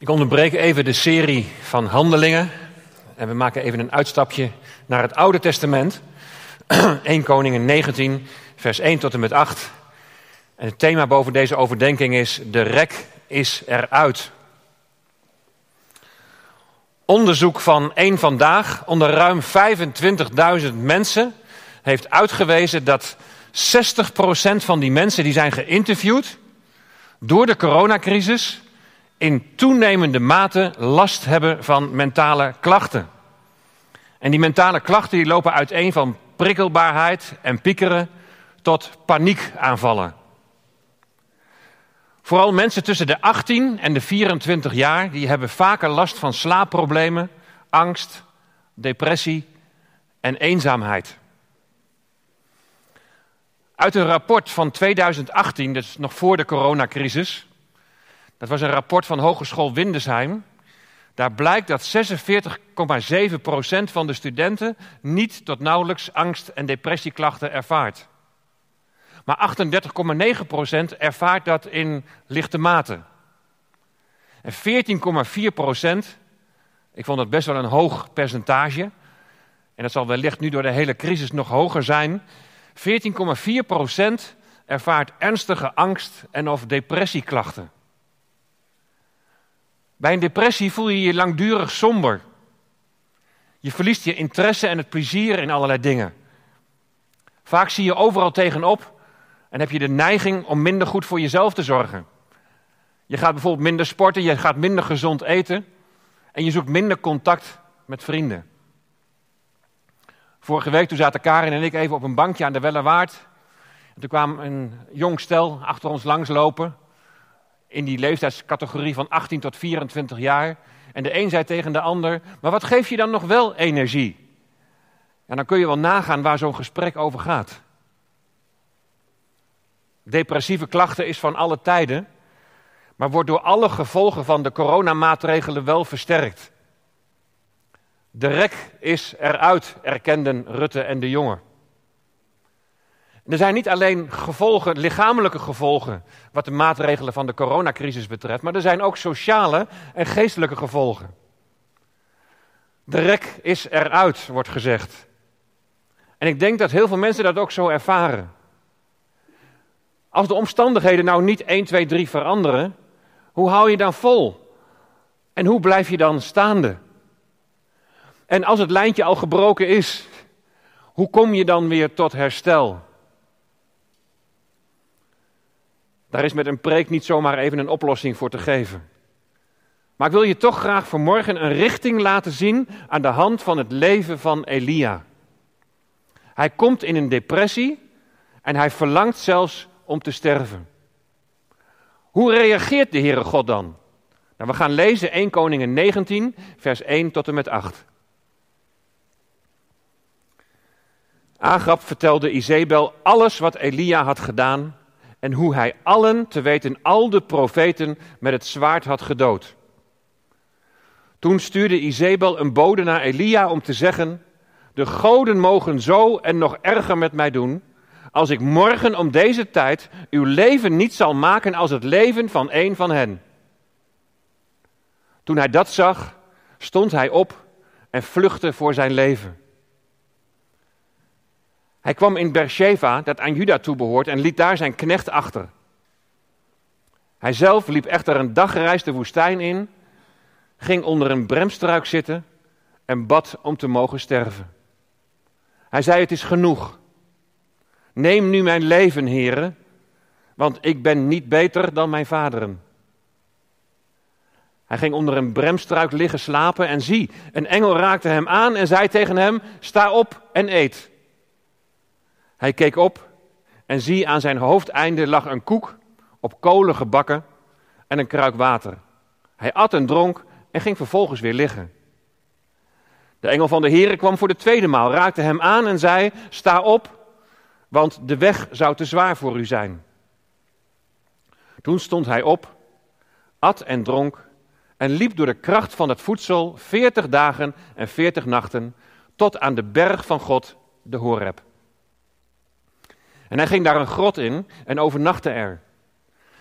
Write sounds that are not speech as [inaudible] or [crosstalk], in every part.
Ik onderbreek even de serie van handelingen en we maken even een uitstapje naar het Oude Testament. [clears throat] 1 Koningen 19, vers 1 tot en met 8. En het thema boven deze overdenking is: De rek is eruit. Onderzoek van één vandaag onder ruim 25.000 mensen heeft uitgewezen dat 60% van die mensen die zijn geïnterviewd door de coronacrisis in toenemende mate last hebben van mentale klachten. En die mentale klachten die lopen uiteen van prikkelbaarheid en piekeren tot paniekaanvallen. Vooral mensen tussen de 18 en de 24 jaar die hebben vaker last van slaapproblemen, angst, depressie en eenzaamheid. Uit een rapport van 2018, dus nog voor de coronacrisis, dat was een rapport van Hogeschool Windesheim. Daar blijkt dat 46,7% van de studenten niet tot nauwelijks angst- en depressieklachten ervaart. Maar 38,9% ervaart dat in lichte mate. En 14,4%, ik vond dat best wel een hoog percentage, en dat zal wellicht nu door de hele crisis nog hoger zijn. 14,4% ervaart ernstige angst- en of depressieklachten. Bij een depressie voel je je langdurig somber. Je verliest je interesse en het plezier in allerlei dingen. Vaak zie je overal tegenop en heb je de neiging om minder goed voor jezelf te zorgen. Je gaat bijvoorbeeld minder sporten, je gaat minder gezond eten en je zoekt minder contact met vrienden. Vorige week toen zaten Karin en ik even op een bankje aan de Wellerwaard. En toen kwam een jong stel achter ons langslopen in die leeftijdscategorie van 18 tot 24 jaar. En de een zei tegen de ander, maar wat geeft je dan nog wel energie? En dan kun je wel nagaan waar zo'n gesprek over gaat. Depressieve klachten is van alle tijden, maar wordt door alle gevolgen van de coronamaatregelen wel versterkt. De rek is eruit, erkenden Rutte en de jongen. Er zijn niet alleen gevolgen, lichamelijke gevolgen, wat de maatregelen van de coronacrisis betreft, maar er zijn ook sociale en geestelijke gevolgen. De rek is eruit, wordt gezegd. En ik denk dat heel veel mensen dat ook zo ervaren. Als de omstandigheden nou niet 1, 2, 3 veranderen, hoe hou je dan vol? En hoe blijf je dan staande? En als het lijntje al gebroken is, hoe kom je dan weer tot herstel? Daar is met een preek niet zomaar even een oplossing voor te geven. Maar ik wil je toch graag vanmorgen een richting laten zien aan de hand van het leven van Elia. Hij komt in een depressie en hij verlangt zelfs om te sterven. Hoe reageert de Heere God dan? Nou, we gaan lezen 1 Koningen 19, vers 1 tot en met 8. Agab vertelde Izebel alles wat Elia had gedaan en hoe hij allen, te weten al de profeten, met het zwaard had gedood. Toen stuurde Izebel een bode naar Elia om te zeggen: De goden mogen zo en nog erger met mij doen, als ik morgen om deze tijd uw leven niet zal maken als het leven van een van hen. Toen hij dat zag, stond hij op en vluchtte voor zijn leven. Hij kwam in Beersheba, dat aan Juda toebehoort, en liet daar zijn knecht achter. Hij zelf liep echter een dagreis de woestijn in, ging onder een bremstruik zitten en bad om te mogen sterven. Hij zei: Het is genoeg. Neem nu mijn leven, heren, want ik ben niet beter dan mijn vaderen. Hij ging onder een bremstruik liggen slapen en zie, een engel raakte hem aan en zei tegen hem: Sta op en eet. Hij keek op en zie aan zijn hoofdeinde lag een koek op kolen gebakken en een kruik water. Hij at en dronk en ging vervolgens weer liggen. De engel van de Heere kwam voor de tweede maal, raakte hem aan en zei: Sta op, want de weg zou te zwaar voor u zijn. Toen stond hij op, at en dronk en liep door de kracht van het voedsel veertig dagen en veertig nachten tot aan de berg van God, de Horeb. En hij ging daar een grot in en overnachtte er.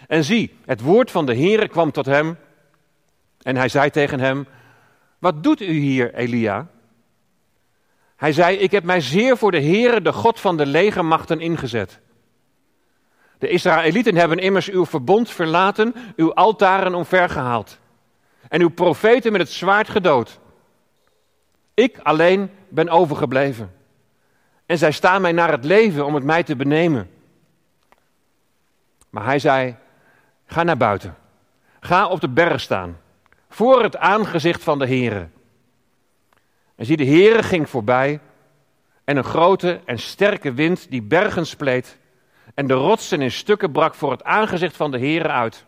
En zie, het woord van de Heere kwam tot hem. En hij zei tegen hem: Wat doet u hier, Elia? Hij zei: Ik heb mij zeer voor de Heere, de God van de legermachten, ingezet. De Israëlieten hebben immers uw verbond verlaten, uw altaren omvergehaald. En uw profeten met het zwaard gedood. Ik alleen ben overgebleven. En zij staan mij naar het leven om het mij te benemen. Maar hij zei: Ga naar buiten. Ga op de berg staan. Voor het aangezicht van de Heere. En zie, de Heere ging voorbij. En een grote en sterke wind die bergen spleet. En de rotsen in stukken brak voor het aangezicht van de Heere uit.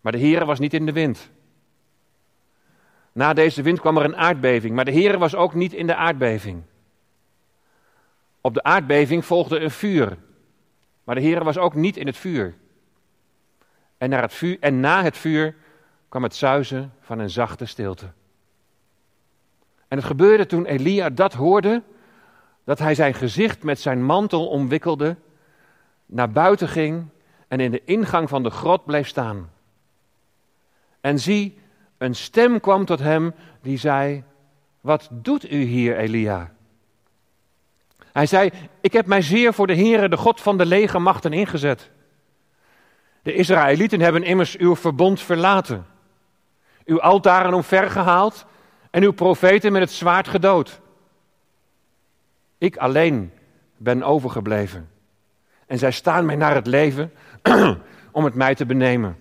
Maar de Heere was niet in de wind. Na deze wind kwam er een aardbeving, maar de Heere was ook niet in de aardbeving. Op de aardbeving volgde een vuur, maar de Heere was ook niet in het vuur. En, naar het vuur. en na het vuur kwam het zuizen van een zachte stilte. En het gebeurde toen Elia dat hoorde, dat hij zijn gezicht met zijn mantel omwikkelde, naar buiten ging en in de ingang van de grot bleef staan. En zie, een stem kwam tot hem die zei: Wat doet u hier, Elia? Hij zei: Ik heb mij zeer voor de Heere, de God van de legermachten, ingezet. De Israëlieten hebben immers uw verbond verlaten, uw altaren omvergehaald en uw profeten met het zwaard gedood. Ik alleen ben overgebleven. En zij staan mij naar het leven [clears throat] om het mij te benemen.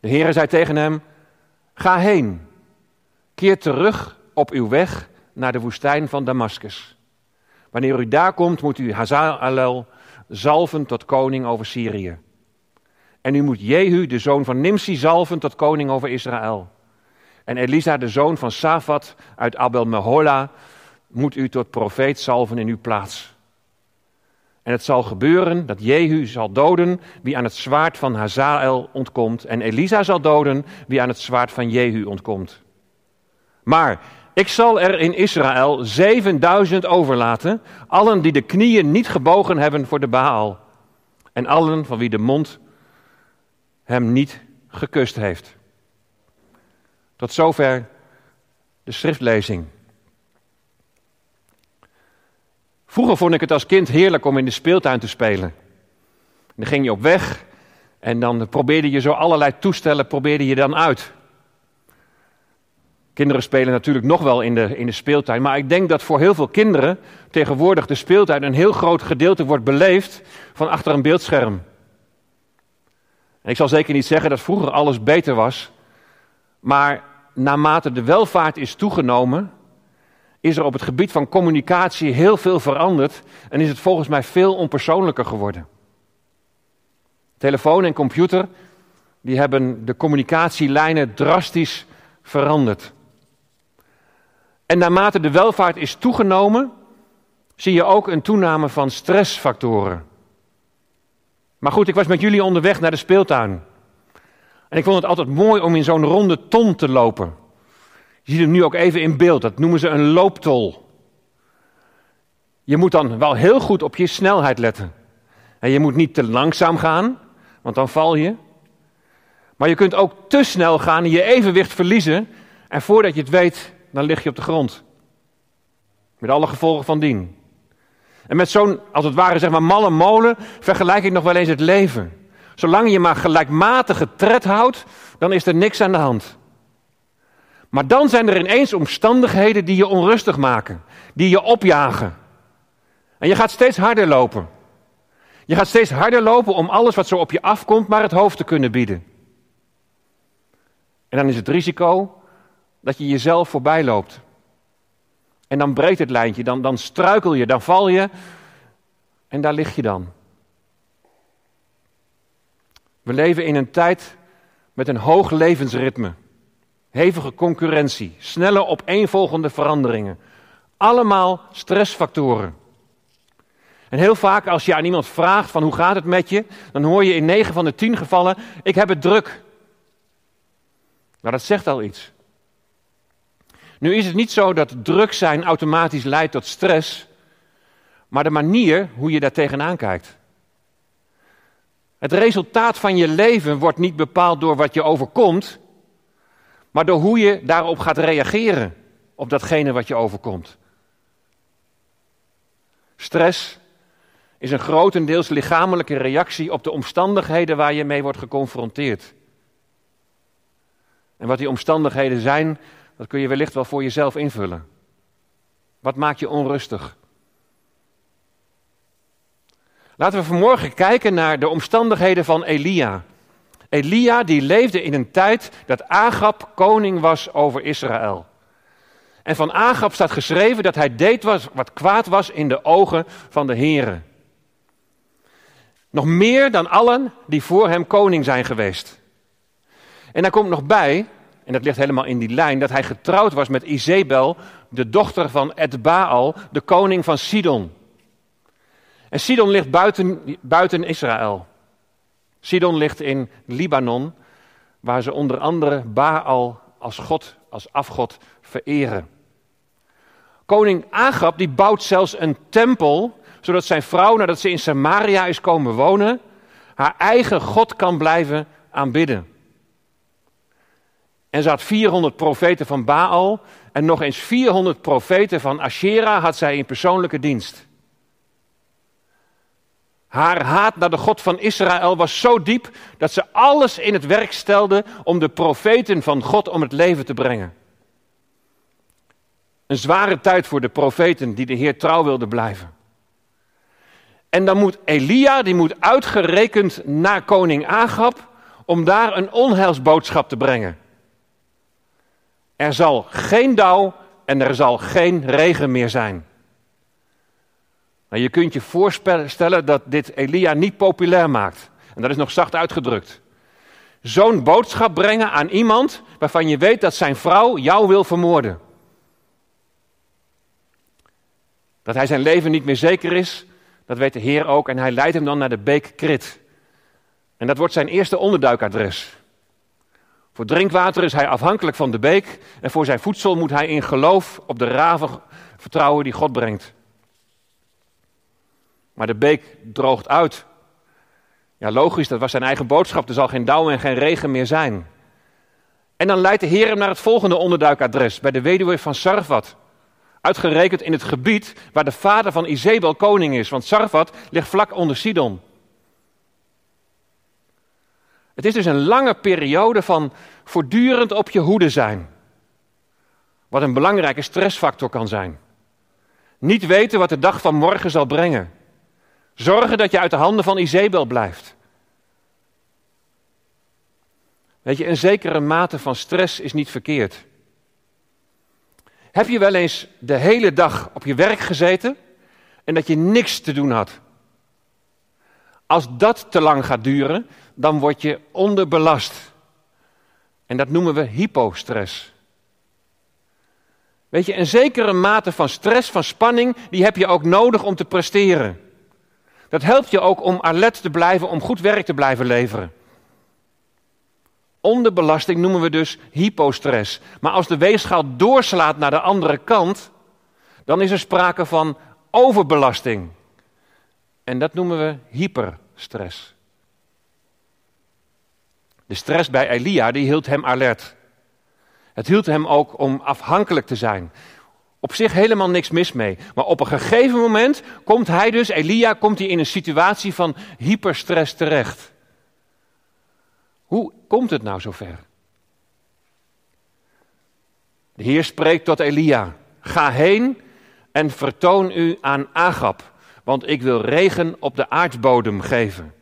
De Heere zei tegen hem: Ga heen, keer terug op uw weg naar de woestijn van Damascus. Wanneer u daar komt, moet u Hazael zalven tot koning over Syrië. En u moet Jehu, de zoon van Nimsi, zalven tot koning over Israël. En Elisa, de zoon van Safat uit Abel Mehola, moet u tot profeet zalven in uw plaats. En het zal gebeuren dat Jehu zal doden wie aan het zwaard van Hazael ontkomt. En Elisa zal doden wie aan het zwaard van Jehu ontkomt. Maar ik zal er in Israël 7000 overlaten, allen die de knieën niet gebogen hebben voor de Baal. En allen van wie de mond hem niet gekust heeft. Tot zover de schriftlezing. Vroeger vond ik het als kind heerlijk om in de speeltuin te spelen. Dan ging je op weg en dan probeerde je zo allerlei toestellen probeerde je dan uit. Kinderen spelen natuurlijk nog wel in de, in de speeltuin, maar ik denk dat voor heel veel kinderen tegenwoordig de speeltuin een heel groot gedeelte wordt beleefd van achter een beeldscherm. En ik zal zeker niet zeggen dat vroeger alles beter was, maar naarmate de welvaart is toegenomen, is er op het gebied van communicatie heel veel veranderd en is het volgens mij veel onpersoonlijker geworden. Telefoon en computer die hebben de communicatielijnen drastisch veranderd. En naarmate de welvaart is toegenomen, zie je ook een toename van stressfactoren. Maar goed, ik was met jullie onderweg naar de speeltuin. En ik vond het altijd mooi om in zo'n ronde ton te lopen. Je ziet hem nu ook even in beeld, dat noemen ze een looptol. Je moet dan wel heel goed op je snelheid letten. En je moet niet te langzaam gaan, want dan val je. Maar je kunt ook te snel gaan en je evenwicht verliezen. En voordat je het weet, dan lig je op de grond. Met alle gevolgen van dien. En met zo'n, als het ware, zeg maar, malle molen, vergelijk ik nog wel eens het leven. Zolang je maar gelijkmatige tred houdt, dan is er niks aan de hand. Maar dan zijn er ineens omstandigheden die je onrustig maken, die je opjagen. En je gaat steeds harder lopen. Je gaat steeds harder lopen om alles wat zo op je afkomt maar het hoofd te kunnen bieden. En dan is het risico dat je jezelf voorbij loopt. En dan breekt het lijntje, dan, dan struikel je, dan val je en daar lig je dan. We leven in een tijd met een hoog levensritme. Hevige concurrentie, snelle opeenvolgende veranderingen. Allemaal stressfactoren. En heel vaak als je aan iemand vraagt van hoe gaat het met je, dan hoor je in 9 van de 10 gevallen, ik heb het druk. Maar dat zegt al iets. Nu is het niet zo dat druk zijn automatisch leidt tot stress, maar de manier hoe je daar tegenaan kijkt. Het resultaat van je leven wordt niet bepaald door wat je overkomt, maar door hoe je daarop gaat reageren, op datgene wat je overkomt. Stress is een grotendeels lichamelijke reactie op de omstandigheden waar je mee wordt geconfronteerd. En wat die omstandigheden zijn, dat kun je wellicht wel voor jezelf invullen. Wat maakt je onrustig? Laten we vanmorgen kijken naar de omstandigheden van Elia. Elia die leefde in een tijd dat Agab koning was over Israël. En van Agab staat geschreven dat hij deed wat kwaad was in de ogen van de heren. Nog meer dan allen die voor hem koning zijn geweest. En daar komt nog bij, en dat ligt helemaal in die lijn, dat hij getrouwd was met Izebel, de dochter van Edbaal, de koning van Sidon. En Sidon ligt buiten, buiten Israël. Sidon ligt in Libanon, waar ze onder andere Baal als god, als afgod vereren. Koning Agab die bouwt zelfs een tempel, zodat zijn vrouw, nadat ze in Samaria is komen wonen, haar eigen god kan blijven aanbidden. En ze had 400 profeten van Baal en nog eens 400 profeten van Asherah had zij in persoonlijke dienst. Haar haat naar de God van Israël was zo diep dat ze alles in het werk stelde om de profeten van God om het leven te brengen. Een zware tijd voor de profeten die de Heer trouw wilden blijven. En dan moet Elia, die moet uitgerekend naar koning Agab om daar een onheilsboodschap te brengen. Er zal geen dauw en er zal geen regen meer zijn. Je kunt je voorstellen dat dit Elia niet populair maakt. En dat is nog zacht uitgedrukt. Zo'n boodschap brengen aan iemand waarvan je weet dat zijn vrouw jou wil vermoorden. Dat hij zijn leven niet meer zeker is, dat weet de Heer ook. En hij leidt hem dan naar de beek Krit. En dat wordt zijn eerste onderduikadres. Voor drinkwater is hij afhankelijk van de beek. En voor zijn voedsel moet hij in geloof op de raven vertrouwen die God brengt. Maar de beek droogt uit. Ja, logisch, dat was zijn eigen boodschap. Er zal geen dauw en geen regen meer zijn. En dan leidt de Heer hem naar het volgende onderduikadres, bij de weduwe van Sarfat. Uitgerekend in het gebied waar de vader van Izebel koning is, want Sarfat ligt vlak onder Sidon. Het is dus een lange periode van voortdurend op je hoede zijn. Wat een belangrijke stressfactor kan zijn. Niet weten wat de dag van morgen zal brengen. Zorgen dat je uit de handen van Izebel blijft. Weet je, een zekere mate van stress is niet verkeerd. Heb je wel eens de hele dag op je werk gezeten en dat je niks te doen had? Als dat te lang gaat duren, dan word je onderbelast. En dat noemen we hypostress. Weet je, een zekere mate van stress, van spanning, die heb je ook nodig om te presteren. Dat helpt je ook om alert te blijven, om goed werk te blijven leveren. Onderbelasting noemen we dus hypostress. Maar als de weegschaal doorslaat naar de andere kant, dan is er sprake van overbelasting. En dat noemen we hyperstress. De stress bij Elia die hield hem alert. Het hield hem ook om afhankelijk te zijn. Op zich helemaal niks mis mee. Maar op een gegeven moment komt hij dus, Elia, komt hij in een situatie van hyperstress terecht. Hoe komt het nou zover? De Heer spreekt tot Elia: Ga heen en vertoon u aan Agab, want ik wil regen op de aardbodem geven.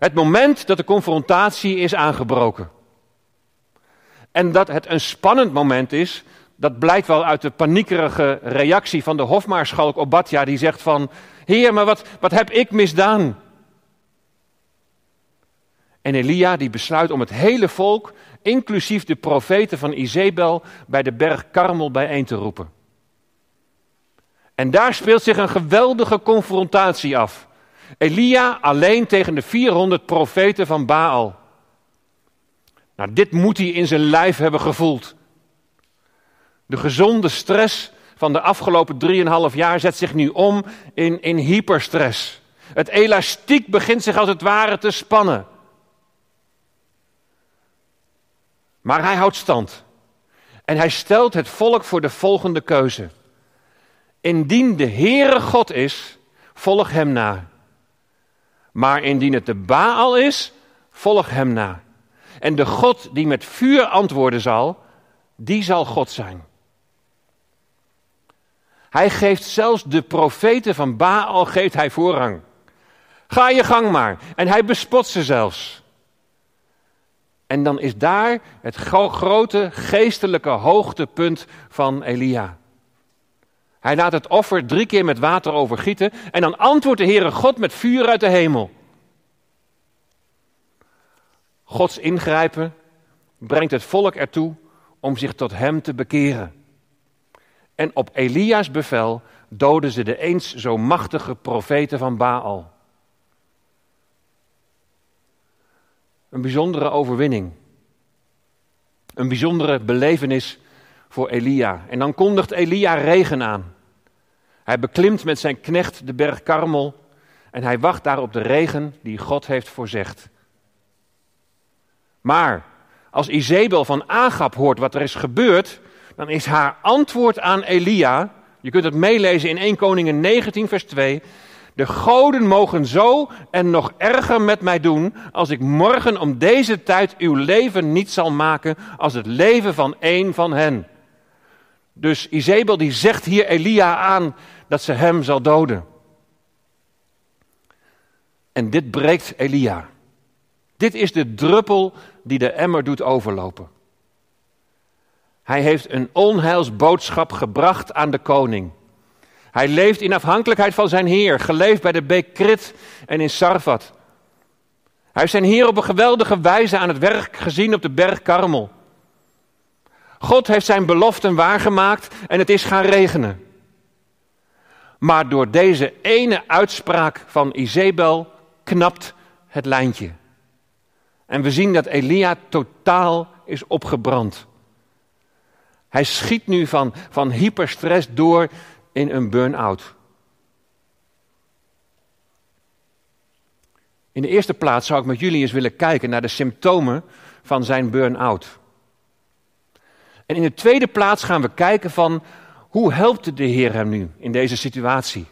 Het moment dat de confrontatie is aangebroken. En dat het een spannend moment is, dat blijkt wel uit de paniekerige reactie van de hofmaarschalk Obadja, die zegt van, Heer, maar wat, wat heb ik misdaan? En Elia die besluit om het hele volk, inclusief de profeten van Izebel, bij de berg Karmel bijeen te roepen. En daar speelt zich een geweldige confrontatie af. Elia alleen tegen de 400 profeten van Baal. Nou, dit moet hij in zijn lijf hebben gevoeld. De gezonde stress van de afgelopen 3,5 jaar zet zich nu om in, in hyperstress. Het elastiek begint zich als het ware te spannen. Maar hij houdt stand. En hij stelt het volk voor de volgende keuze. Indien de Heere God is, volg hem na. Maar indien het de Baal is, volg hem na. En de God die met vuur antwoorden zal, die zal God zijn. Hij geeft zelfs de profeten van Baal geeft hij voorrang. Ga je gang maar. En hij bespot ze zelfs. En dan is daar het grote geestelijke hoogtepunt van Elia. Hij laat het offer drie keer met water overgieten en dan antwoordt de Heere God met vuur uit de hemel. Gods ingrijpen brengt het volk ertoe om zich tot hem te bekeren. En op Elia's bevel doden ze de eens zo machtige profeten van Baal. Een bijzondere overwinning. Een bijzondere belevenis voor Elia. En dan kondigt Elia regen aan. Hij beklimt met zijn knecht de berg Karmel en hij wacht daar op de regen die God heeft voorzegd. Maar als Izebel van Agap hoort wat er is gebeurd, dan is haar antwoord aan Elia, je kunt het meelezen in 1 Koningen 19 vers 2, de goden mogen zo en nog erger met mij doen, als ik morgen om deze tijd uw leven niet zal maken als het leven van een van hen. Dus Izebel die zegt hier Elia aan dat ze hem zal doden. En dit breekt Elia. Dit is de druppel die de emmer doet overlopen. Hij heeft een onheilsboodschap gebracht aan de koning. Hij leeft in afhankelijkheid van zijn Heer, geleefd bij de beek Krit en in Sarfat. Hij heeft zijn Heer op een geweldige wijze aan het werk gezien op de berg Karmel. God heeft zijn beloften waargemaakt en het is gaan regenen. Maar door deze ene uitspraak van Izebel knapt het lijntje. En we zien dat Elia totaal is opgebrand. Hij schiet nu van, van hyperstress door in een burn-out. In de eerste plaats zou ik met jullie eens willen kijken naar de symptomen van zijn burn-out. En in de tweede plaats gaan we kijken van hoe helpt de Heer hem nu in deze situatie?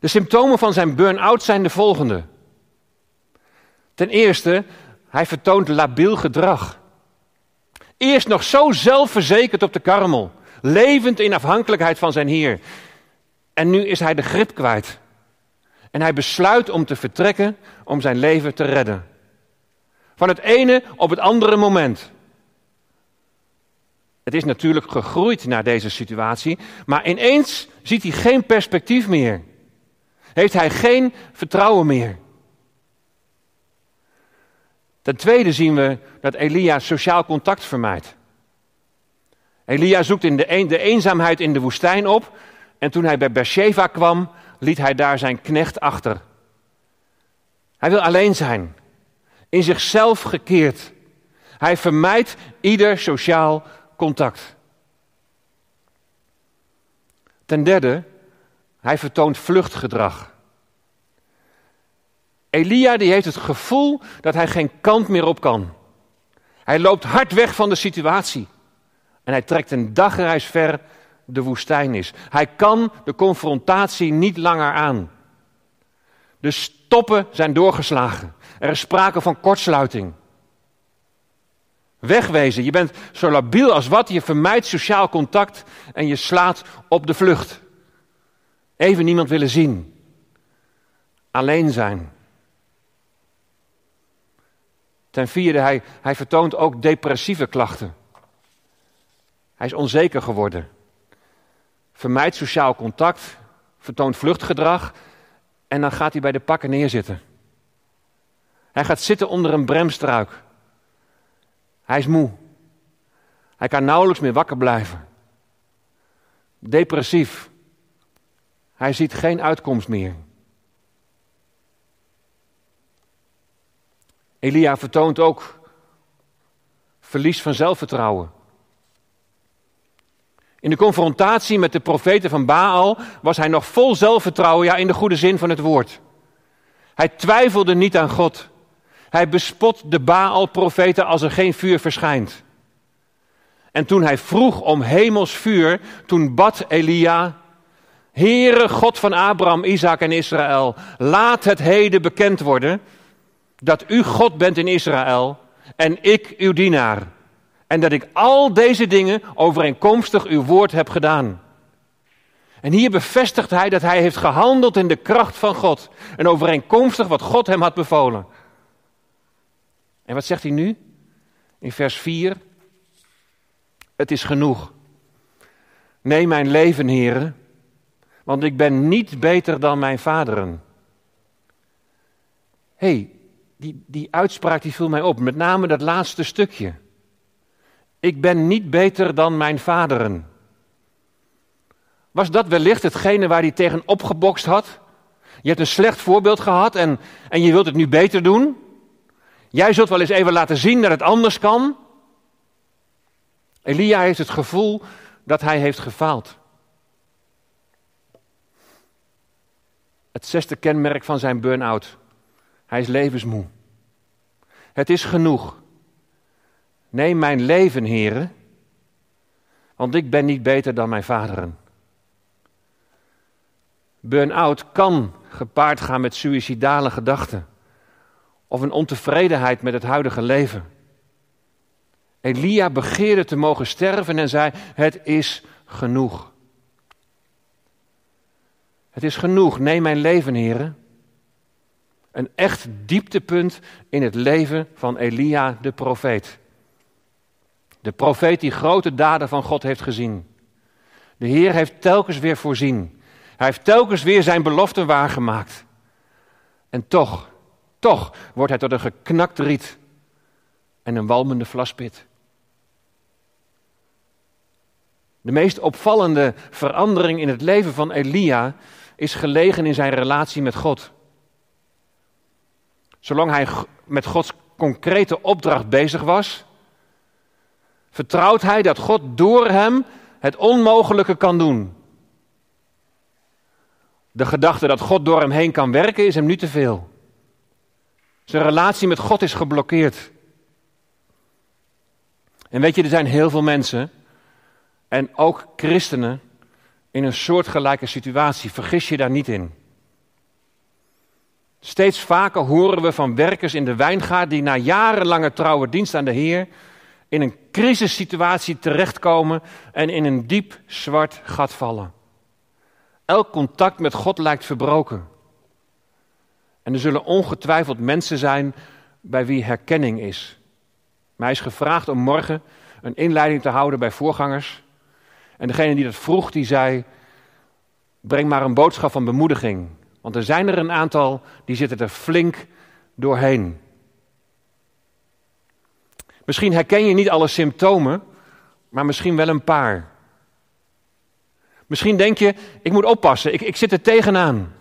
De symptomen van zijn burn-out zijn de volgende. Ten eerste, hij vertoont labiel gedrag. Eerst nog zo zelfverzekerd op de karmel, levend in afhankelijkheid van zijn Heer. En nu is hij de grip kwijt. En hij besluit om te vertrekken om zijn leven te redden. Van het ene op het andere moment. Het is natuurlijk gegroeid naar deze situatie, maar ineens ziet hij geen perspectief meer. Heeft hij geen vertrouwen meer. Ten tweede zien we dat Elia sociaal contact vermijdt. Elia zoekt in de, de eenzaamheid in de woestijn op en toen hij bij Beersheba kwam, liet hij daar zijn knecht achter. Hij wil alleen zijn, in zichzelf gekeerd. Hij vermijdt ieder sociaal contact. Ten derde, hij vertoont vluchtgedrag. Elia die heeft het gevoel dat hij geen kant meer op kan. Hij loopt hard weg van de situatie. En hij trekt een dagreis ver de woestijn is. Hij kan de confrontatie niet langer aan. De stoppen zijn doorgeslagen. Er is sprake van kortsluiting. Wegwezen. Je bent zo labiel als wat. Je vermijdt sociaal contact en je slaat op de vlucht. Even niemand willen zien. Alleen zijn. Ten vierde, hij, hij vertoont ook depressieve klachten. Hij is onzeker geworden. Vermijdt sociaal contact, vertoont vluchtgedrag en dan gaat hij bij de pakken neerzitten. Hij gaat zitten onder een bremstruik. Hij is moe. Hij kan nauwelijks meer wakker blijven. Depressief. Hij ziet geen uitkomst meer. Elia vertoont ook verlies van zelfvertrouwen. In de confrontatie met de profeten van Baal was hij nog vol zelfvertrouwen, ja in de goede zin van het woord. Hij twijfelde niet aan God. Hij bespot de Baal-profeten als er geen vuur verschijnt. En toen hij vroeg om hemels vuur, toen bad Elia, Heere God van Abraham, Isaac en Israël, laat het heden bekend worden dat u God bent in Israël en ik uw dienaar. En dat ik al deze dingen overeenkomstig uw woord heb gedaan. En hier bevestigt hij dat hij heeft gehandeld in de kracht van God. En overeenkomstig wat God hem had bevolen. En wat zegt hij nu? In vers 4. Het is genoeg. Neem mijn leven, heren, want ik ben niet beter dan mijn vaderen. Hé, hey, die, die uitspraak die viel mij op, met name dat laatste stukje. Ik ben niet beter dan mijn vaderen. Was dat wellicht hetgene waar hij tegen opgebokst had? Je hebt een slecht voorbeeld gehad en, en je wilt het nu beter doen? Jij zult wel eens even laten zien dat het anders kan? Elia heeft het gevoel dat hij heeft gefaald. Het zesde kenmerk van zijn burn-out. Hij is levensmoe. Het is genoeg. Neem mijn leven, heren, want ik ben niet beter dan mijn vaderen. Burn-out kan gepaard gaan met suïcidale gedachten of een ontevredenheid met het huidige leven. Elia begeerde te mogen sterven en zei: Het is genoeg. Het is genoeg, neem mijn leven, heren. Een echt dieptepunt in het leven van Elia de profeet. De profeet die grote daden van God heeft gezien. De Heer heeft telkens weer voorzien. Hij heeft telkens weer zijn beloften waargemaakt. En toch, toch wordt hij tot een geknakt riet en een walmende vlaspit. De meest opvallende verandering in het leven van Elia is gelegen in zijn relatie met God. Zolang hij met Gods concrete opdracht bezig was, vertrouwt hij dat God door hem het onmogelijke kan doen. De gedachte dat God door hem heen kan werken is hem nu te veel. Zijn relatie met God is geblokkeerd. En weet je, er zijn heel veel mensen, en ook christenen, in een soortgelijke situatie. Vergis je daar niet in. Steeds vaker horen we van werkers in de wijngaard die na jarenlange trouwe dienst aan de Heer in een crisissituatie terechtkomen en in een diep zwart gat vallen. Elk contact met God lijkt verbroken. En er zullen ongetwijfeld mensen zijn bij wie herkenning is. Mij is gevraagd om morgen een inleiding te houden bij voorgangers. En degene die dat vroeg, die zei: Breng maar een boodschap van bemoediging. Want er zijn er een aantal die zitten er flink doorheen. Misschien herken je niet alle symptomen, maar misschien wel een paar. Misschien denk je, ik moet oppassen, ik, ik zit er tegenaan.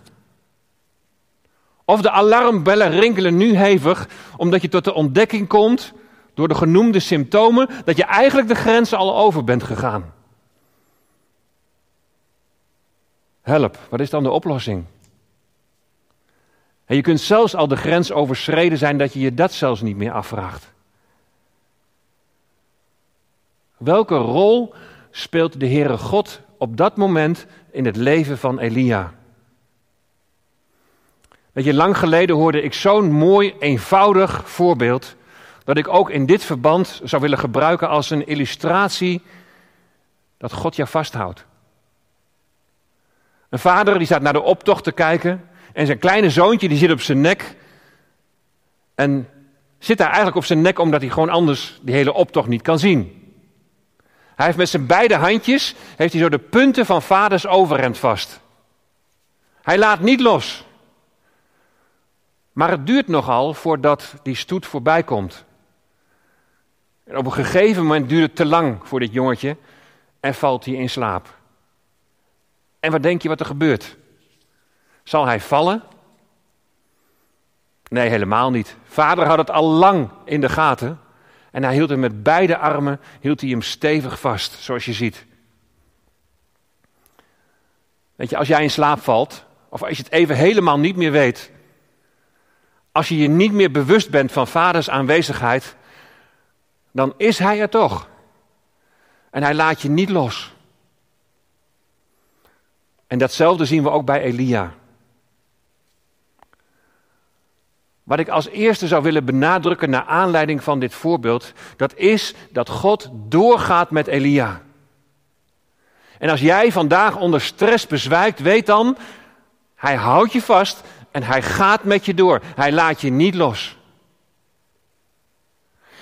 Of de alarmbellen rinkelen nu hevig, omdat je tot de ontdekking komt, door de genoemde symptomen, dat je eigenlijk de grenzen al over bent gegaan. Help, wat is dan de oplossing? En je kunt zelfs al de grens overschreden zijn dat je je dat zelfs niet meer afvraagt. Welke rol speelt de Heere God op dat moment in het leven van Elia? Weet je, lang geleden hoorde ik zo'n mooi, eenvoudig voorbeeld, dat ik ook in dit verband zou willen gebruiken als een illustratie dat God jou vasthoudt. Een vader die staat naar de optocht te kijken en zijn kleine zoontje die zit op zijn nek en zit daar eigenlijk op zijn nek omdat hij gewoon anders die hele optocht niet kan zien. Hij heeft met zijn beide handjes heeft hij zo de punten van vaders overhemd vast. Hij laat niet los. Maar het duurt nogal voordat die stoet voorbij komt. En op een gegeven moment duurt het te lang voor dit jongetje en valt hij in slaap. En wat denk je wat er gebeurt? Zal hij vallen? Nee, helemaal niet. Vader had het al lang in de gaten. En hij hield hem met beide armen hield hij hem stevig vast, zoals je ziet. Weet je, als jij in slaap valt, of als je het even helemaal niet meer weet, als je je niet meer bewust bent van vaders aanwezigheid, dan is hij er toch. En hij laat je niet los. En datzelfde zien we ook bij Elia. Wat ik als eerste zou willen benadrukken naar aanleiding van dit voorbeeld, dat is dat God doorgaat met Elia. En als jij vandaag onder stress bezwijkt, weet dan, hij houdt je vast en hij gaat met je door. Hij laat je niet los.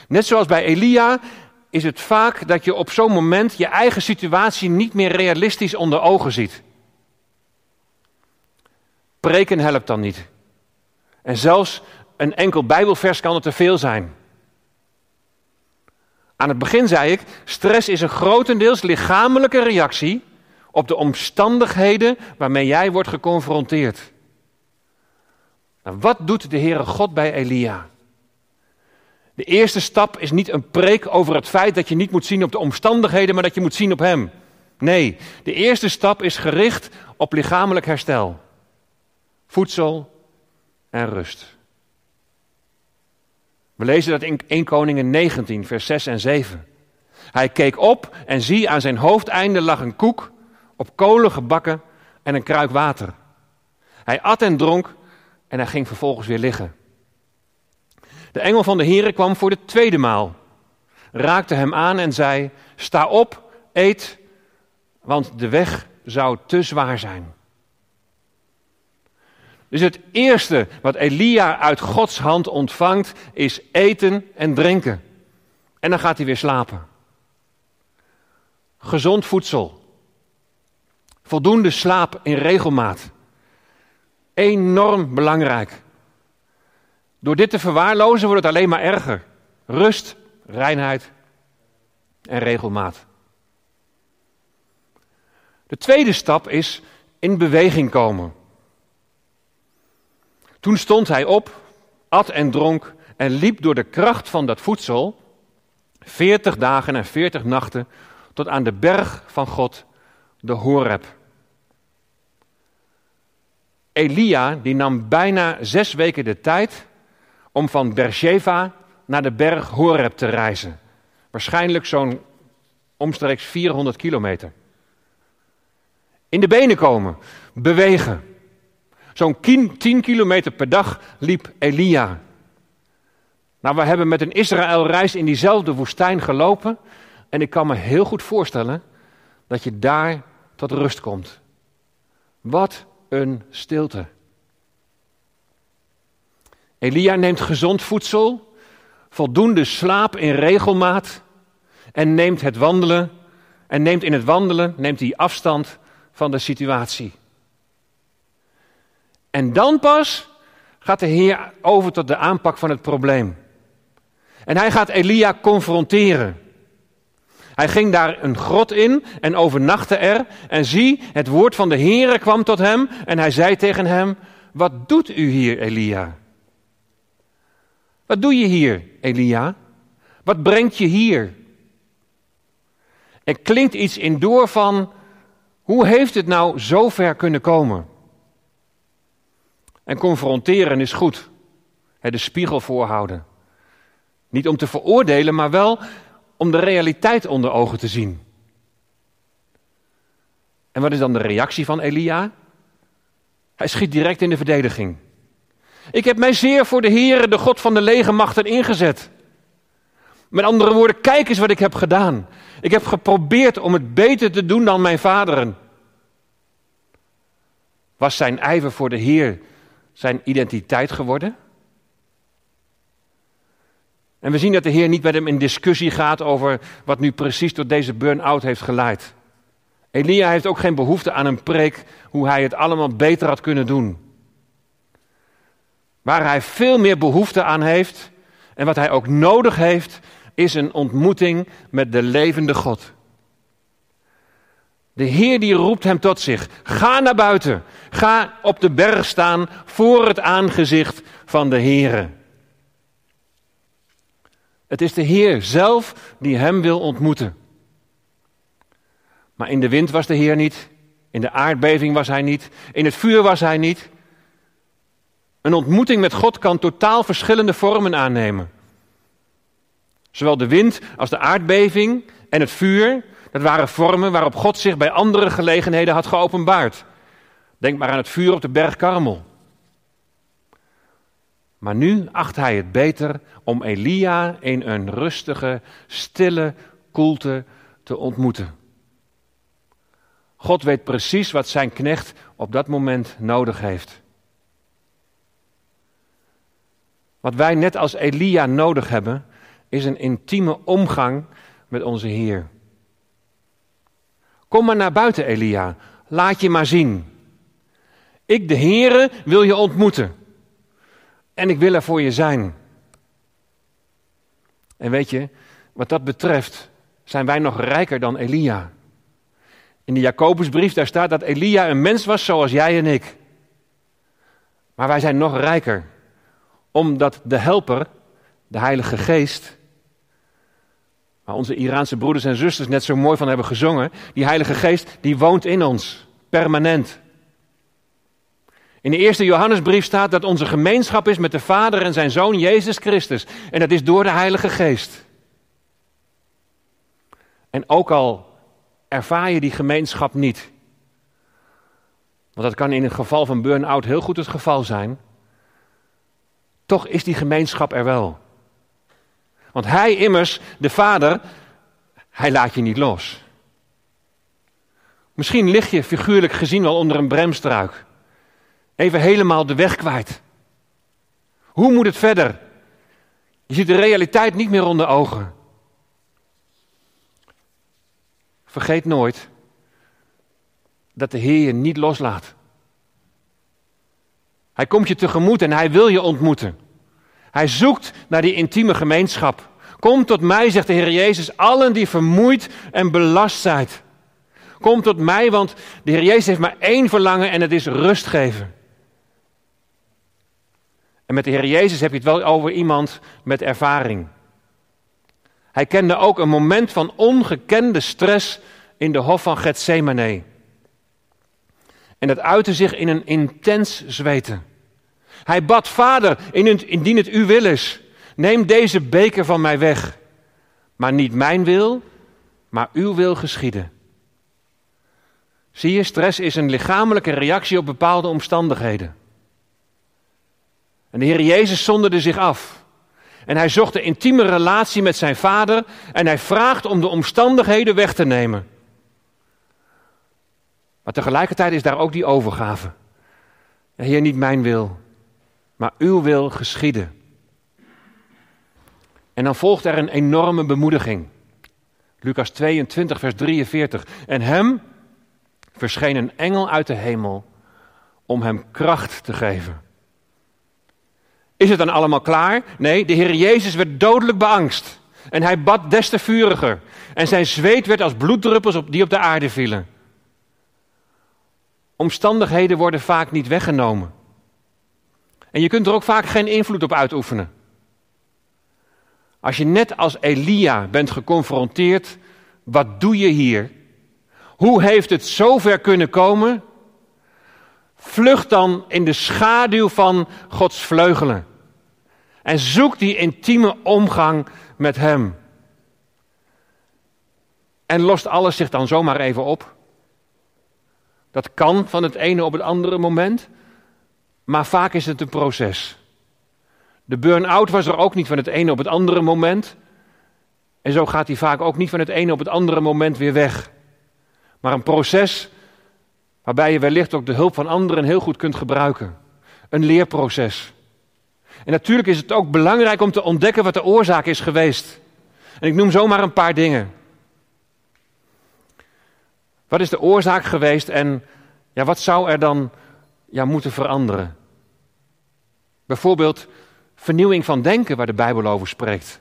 Net zoals bij Elia is het vaak dat je op zo'n moment je eigen situatie niet meer realistisch onder ogen ziet. Preken helpt dan niet. En zelfs een enkel Bijbelvers kan er te veel zijn. Aan het begin zei ik, stress is een grotendeels lichamelijke reactie op de omstandigheden waarmee jij wordt geconfronteerd. Nou, wat doet de Heere God bij Elia? De eerste stap is niet een preek over het feit dat je niet moet zien op de omstandigheden, maar dat je moet zien op Hem. Nee, de eerste stap is gericht op lichamelijk herstel. Voedsel en rust. We lezen dat in 1 Koningen 19, vers 6 en 7. Hij keek op en zie aan zijn hoofdeinde lag een koek op kolen gebakken en een kruik water. Hij at en dronk en hij ging vervolgens weer liggen. De engel van de Heere kwam voor de tweede maal, raakte hem aan en zei: Sta op, eet, want de weg zou te zwaar zijn. Dus het eerste wat Elia uit Gods hand ontvangt is eten en drinken. En dan gaat hij weer slapen. Gezond voedsel. Voldoende slaap in regelmaat. Enorm belangrijk. Door dit te verwaarlozen wordt het alleen maar erger. Rust, reinheid en regelmaat. De tweede stap is in beweging komen. Toen stond hij op, at en dronk en liep door de kracht van dat voedsel veertig dagen en veertig nachten tot aan de berg van God, de Horeb. Elia die nam bijna zes weken de tijd om van Beersheba naar de berg Horeb te reizen. Waarschijnlijk zo'n omstreeks 400 kilometer. In de benen komen, bewegen. Zo'n 10 kilometer per dag liep Elia. Nou, we hebben met een Israël-reis in diezelfde woestijn gelopen. En ik kan me heel goed voorstellen dat je daar tot rust komt. Wat een stilte. Elia neemt gezond voedsel, voldoende slaap in regelmaat en neemt het wandelen en neemt in het wandelen neemt hij afstand van de situatie. En dan pas gaat de Heer over tot de aanpak van het probleem. En hij gaat Elia confronteren. Hij ging daar een grot in en overnachtte er. En zie, het woord van de Heere kwam tot hem. En hij zei tegen hem: Wat doet u hier, Elia? Wat doe je hier, Elia? Wat brengt je hier? Er klinkt iets in door van: Hoe heeft het nou zo ver kunnen komen? En confronteren is goed. De spiegel voorhouden. Niet om te veroordelen, maar wel om de realiteit onder ogen te zien. En wat is dan de reactie van Elia? Hij schiet direct in de verdediging. Ik heb mij zeer voor de Heere, de God van de legermachten, ingezet. Met andere woorden, kijk eens wat ik heb gedaan. Ik heb geprobeerd om het beter te doen dan mijn vaderen. Was zijn ijver voor de Heer zijn identiteit geworden? En we zien dat de Heer niet met hem in discussie gaat over wat nu precies tot deze burn-out heeft geleid. Elia heeft ook geen behoefte aan een preek hoe hij het allemaal beter had kunnen doen. Waar hij veel meer behoefte aan heeft en wat hij ook nodig heeft, is een ontmoeting met de levende God. De Heer die roept hem tot zich. Ga naar buiten. Ga op de berg staan voor het aangezicht van de Heere. Het is de Heer zelf die hem wil ontmoeten. Maar in de wind was de Heer niet, In de aardbeving was hij niet. In het vuur was hij niet. Een ontmoeting met God kan totaal verschillende vormen aannemen. Zowel de wind als de aardbeving en het vuur, dat waren vormen waarop God zich bij andere gelegenheden had geopenbaard. Denk maar aan het vuur op de berg Karmel. Maar nu acht hij het beter om Elia in een rustige, stille koelte te ontmoeten. God weet precies wat zijn knecht op dat moment nodig heeft. Wat wij net als Elia nodig hebben, is een intieme omgang met onze Heer. Kom maar naar buiten, Elia. Laat je maar zien. Ik, de Heere, wil je ontmoeten. En ik wil er voor je zijn. En weet je, wat dat betreft zijn wij nog rijker dan Elia. In de Jacobusbrief daar staat dat Elia een mens was zoals jij en ik. Maar wij zijn nog rijker, omdat de helper, de Heilige Geest, waar onze Iraanse broeders en zusters net zo mooi van hebben gezongen, die Heilige Geest, die woont in ons, permanent. In de eerste Johannesbrief staat dat onze gemeenschap is met de Vader en zijn Zoon Jezus Christus. En dat is door de Heilige Geest. En ook al ervaar je die gemeenschap niet, want dat kan in het geval van burn-out heel goed het geval zijn, toch is die gemeenschap er wel. Want Hij immers, de Vader, Hij laat je niet los. Misschien lig je figuurlijk gezien wel onder een bremstruik. Even helemaal de weg kwijt. Hoe moet het verder? Je ziet de realiteit niet meer onder ogen. Vergeet nooit dat de Heer je niet loslaat. Hij komt je tegemoet en hij wil je ontmoeten. Hij zoekt naar die intieme gemeenschap. Kom tot mij, zegt de Heer Jezus, allen die vermoeid en belast zijn. Kom tot mij, want de Heer Jezus heeft maar één verlangen en het is rust geven. En met de Heer Jezus heb je het wel over iemand met ervaring. Hij kende ook een moment van ongekende stress in de hof van Gethsemane. En dat uitte zich in een intens zweten. Hij bad, Vader, indien het uw wil is, neem deze beker van mij weg. Maar niet mijn wil, maar uw wil geschieden. Zie je, stress is een lichamelijke reactie op bepaalde omstandigheden. En de Heer Jezus zonderde zich af. En hij zocht een intieme relatie met zijn vader en hij vraagt om de omstandigheden weg te nemen. Maar tegelijkertijd is daar ook die overgave. Heer, niet mijn wil, maar uw wil geschieden. En dan volgt er een enorme bemoediging. Lucas 22, vers 43. En hem verscheen een engel uit de hemel om hem kracht te geven. Is het dan allemaal klaar? Nee, de Heer Jezus werd dodelijk beangst. En hij bad des te vuriger. En zijn zweet werd als bloeddruppels op die op de aarde vielen. Omstandigheden worden vaak niet weggenomen. En je kunt er ook vaak geen invloed op uitoefenen. Als je net als Elia bent geconfronteerd, wat doe je hier? Hoe heeft het zover kunnen komen? Vlucht dan in de schaduw van Gods vleugelen. En zoek die intieme omgang met Hem. En lost alles zich dan zomaar even op? Dat kan van het ene op het andere moment, maar vaak is het een proces. De burn-out was er ook niet van het ene op het andere moment. En zo gaat hij vaak ook niet van het ene op het andere moment weer weg. Maar een proces waarbij je wellicht ook de hulp van anderen heel goed kunt gebruiken. Een leerproces. En natuurlijk is het ook belangrijk om te ontdekken wat de oorzaak is geweest. En ik noem zomaar een paar dingen. Wat is de oorzaak geweest en ja, wat zou er dan ja, moeten veranderen? Bijvoorbeeld vernieuwing van denken, waar de Bijbel over spreekt.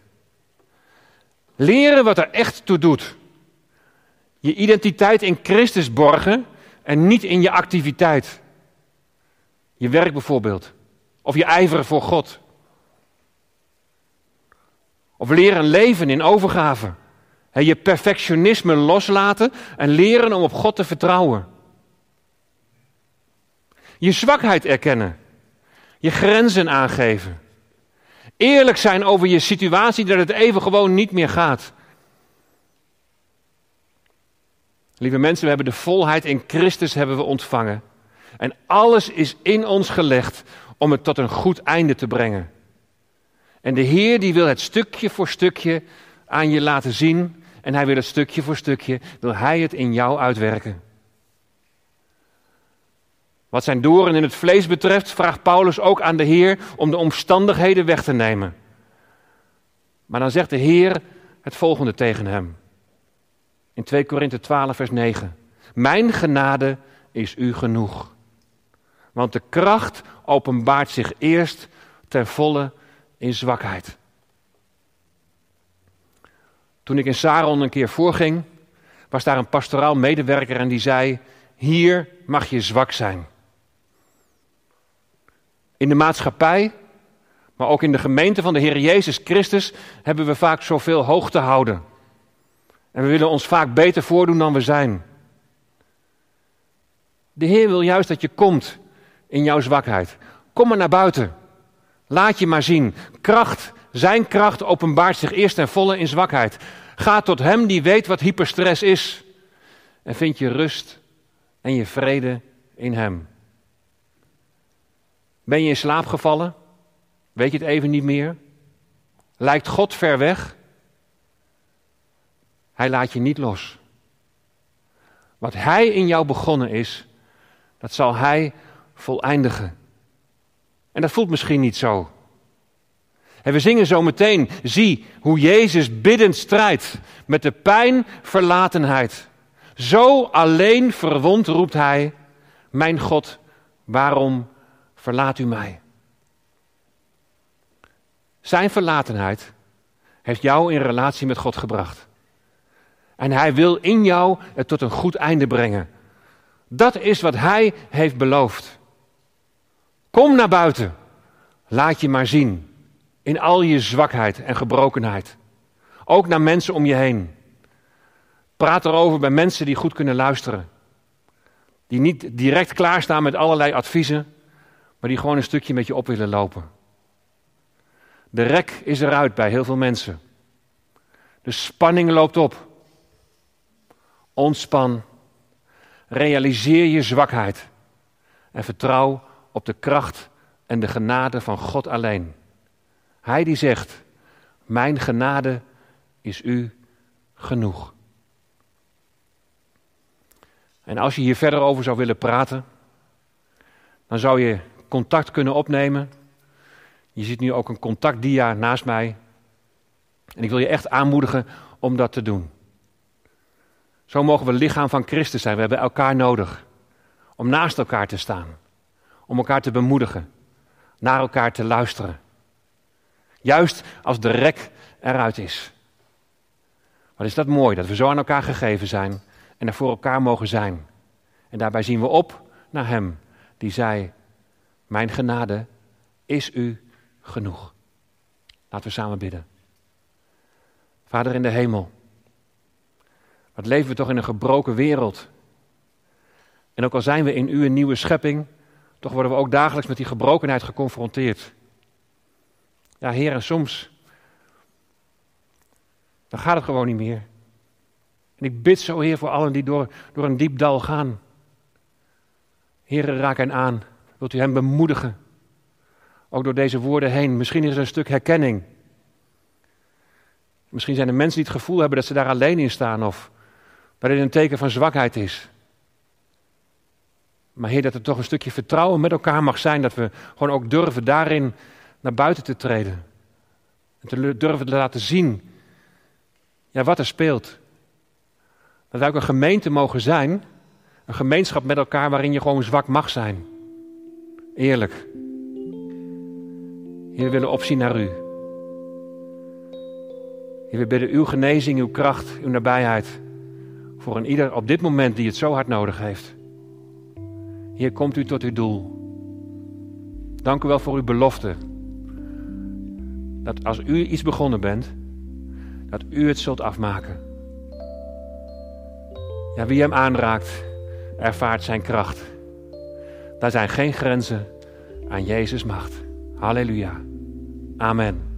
Leren wat er echt toe doet. Je identiteit in Christus borgen en niet in je activiteit. Je werk bijvoorbeeld. Of je ijveren voor God. Of leren leven in overgave. je perfectionisme loslaten en leren om op God te vertrouwen. Je zwakheid erkennen. Je grenzen aangeven. Eerlijk zijn over je situatie dat het even gewoon niet meer gaat. Lieve mensen, we hebben de volheid in Christus hebben we ontvangen. En alles is in ons gelegd om het tot een goed einde te brengen. En de Heer die wil het stukje voor stukje aan je laten zien. En hij wil het stukje voor stukje, wil hij het in jou uitwerken. Wat zijn doren in het vlees betreft, vraagt Paulus ook aan de Heer om de omstandigheden weg te nemen. Maar dan zegt de Heer het volgende tegen hem. In 2 Korinthe 12, vers 9. Mijn genade is u genoeg. Want de kracht openbaart zich eerst ten volle in zwakheid. Toen ik in Saron een keer voorging, was daar een pastoraal medewerker en die zei: Hier mag je zwak zijn. In de maatschappij, maar ook in de gemeente van de Heer Jezus Christus, hebben we vaak zoveel hoog te houden. En we willen ons vaak beter voordoen dan we zijn. De Heer wil juist dat je komt in jouw zwakheid. Kom maar naar buiten. Laat je maar zien. Kracht, zijn kracht openbaart zich eerst en volle in zwakheid. Ga tot Hem die weet wat hyperstress is. En vind je rust en je vrede in Hem. Ben je in slaap gevallen? Weet je het even niet meer? Lijkt God ver weg? Hij laat je niet los. Wat Hij in jou begonnen is, dat zal Hij voleindigen. En dat voelt misschien niet zo. En we zingen zo meteen, zie hoe Jezus biddend strijdt met de pijn, verlatenheid. Zo alleen verwond roept hij, mijn God, waarom verlaat u mij? Zijn verlatenheid heeft jou in relatie met God gebracht. En hij wil in jou het tot een goed einde brengen. Dat is wat hij heeft beloofd. Kom naar buiten. Laat je maar zien. In al je zwakheid en gebrokenheid. Ook naar mensen om je heen. Praat erover bij mensen die goed kunnen luisteren. Die niet direct klaarstaan met allerlei adviezen, maar die gewoon een stukje met je op willen lopen. De rek is eruit bij heel veel mensen. De spanning loopt op. Ontspan. Realiseer je zwakheid. En vertrouw op de kracht en de genade van God alleen. Hij die zegt, mijn genade is u genoeg. En als je hier verder over zou willen praten, dan zou je contact kunnen opnemen. Je ziet nu ook een contactdia naast mij. En ik wil je echt aanmoedigen om dat te doen. Zo mogen we lichaam van Christus zijn. We hebben elkaar nodig om naast elkaar te staan om elkaar te bemoedigen, naar elkaar te luisteren. Juist als de rek eruit is. Wat is dat mooi dat we zo aan elkaar gegeven zijn en er voor elkaar mogen zijn. En daarbij zien we op naar Hem die zei: Mijn genade is u genoeg. Laten we samen bidden. Vader in de hemel, wat leven we toch in een gebroken wereld. En ook al zijn we in u een nieuwe schepping, toch worden we ook dagelijks met die gebrokenheid geconfronteerd. Ja, Heer, en soms. dan gaat het gewoon niet meer. En ik bid zo, Heer, voor allen die door, door een diep dal gaan. Heer, raak hen aan. Wilt u hen bemoedigen? Ook door deze woorden heen. Misschien is er een stuk herkenning. Misschien zijn er mensen die het gevoel hebben dat ze daar alleen in staan. Of het een teken van zwakheid is. Maar Heer, dat er toch een stukje vertrouwen met elkaar mag zijn. Dat we gewoon ook durven daarin naar buiten te treden. En te durven te laten zien ja, wat er speelt. Dat wij ook een gemeente mogen zijn. Een gemeenschap met elkaar waarin je gewoon zwak mag zijn. Eerlijk. Heer, we willen opzien naar u. Heer, we bidden uw genezing, uw kracht, uw nabijheid. Voor een ieder op dit moment die het zo hard nodig heeft. Hier komt u tot uw doel. Dank u wel voor uw belofte. Dat als u iets begonnen bent, dat u het zult afmaken. Ja, wie hem aanraakt, ervaart zijn kracht. Daar zijn geen grenzen aan Jezus' macht. Halleluja. Amen.